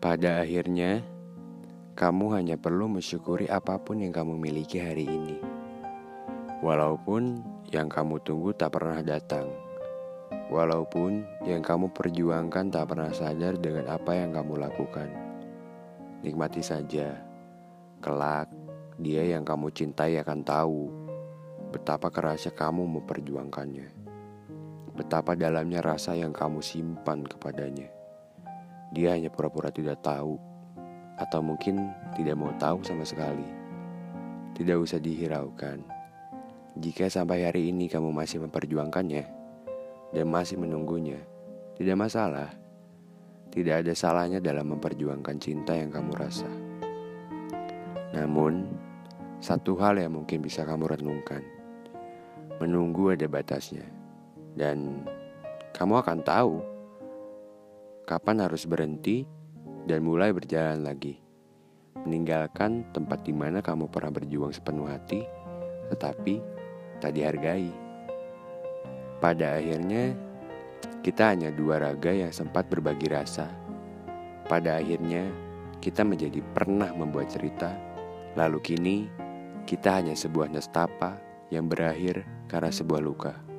Pada akhirnya, kamu hanya perlu mensyukuri apa pun yang kamu miliki hari ini. Walaupun yang kamu tunggu tak pernah datang. Walaupun yang kamu perjuangkan tak pernah sadar dengan apa yang kamu lakukan. Nikmati saja. Kelak, dia yang kamu cintai akan tahu betapa kerasnya kamu memperjuangkannya. Betapa dalamnya rasa yang kamu simpan kepadanya. Dia hanya pura-pura tidak tahu, atau mungkin tidak mau tahu sama sekali. Tidak usah dihiraukan. Jika sampai hari ini kamu masih memperjuangkannya dan masih menunggunya, tidak masalah. Tidak ada salahnya dalam memperjuangkan cinta yang kamu rasa. Namun, satu hal yang mungkin bisa kamu renungkan, menunggu ada batasnya, dan kamu akan tahu kapan harus berhenti dan mulai berjalan lagi. Meninggalkan tempat di mana kamu pernah berjuang sepenuh hati, tetapi tak dihargai. Pada akhirnya, kita hanya dua raga yang sempat berbagi rasa. Pada akhirnya, kita menjadi pernah membuat cerita, lalu kini kita hanya sebuah nestapa yang berakhir karena sebuah luka.